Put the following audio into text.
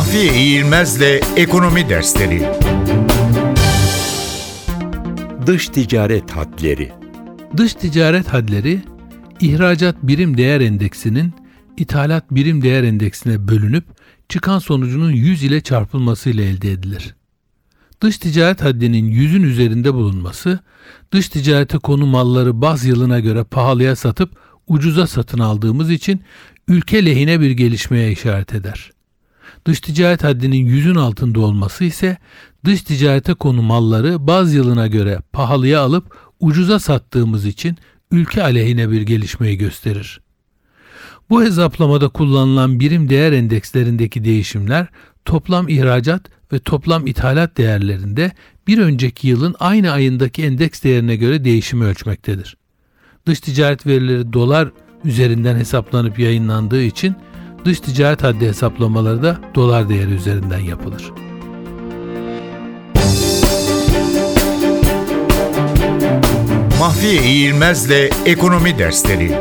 Mahfiye İğilmez'le Ekonomi Dersleri Dış ticaret hadleri. Dış ticaret hadleri ihracat birim değer endeksinin ithalat birim değer endeksine bölünüp çıkan sonucunun 100 ile çarpılmasıyla elde edilir. Dış ticaret haddinin 100'ün üzerinde bulunması, dış ticarete konu malları baz yılına göre pahalıya satıp ucuza satın aldığımız için ülke lehine bir gelişmeye işaret eder. Dış ticaret haddinin 100'ün altında olması ise dış ticarete konu malları baz yılına göre pahalıya alıp ucuza sattığımız için ülke aleyhine bir gelişmeyi gösterir. Bu hesaplamada kullanılan birim değer endekslerindeki değişimler toplam ihracat ve toplam ithalat değerlerinde bir önceki yılın aynı ayındaki endeks değerine göre değişimi ölçmektedir. Dış ticaret verileri dolar üzerinden hesaplanıp yayınlandığı için dış ticaret haddi hesaplamaları da dolar değeri üzerinden yapılır. Mahfiye İğilmez'le Ekonomi Dersleri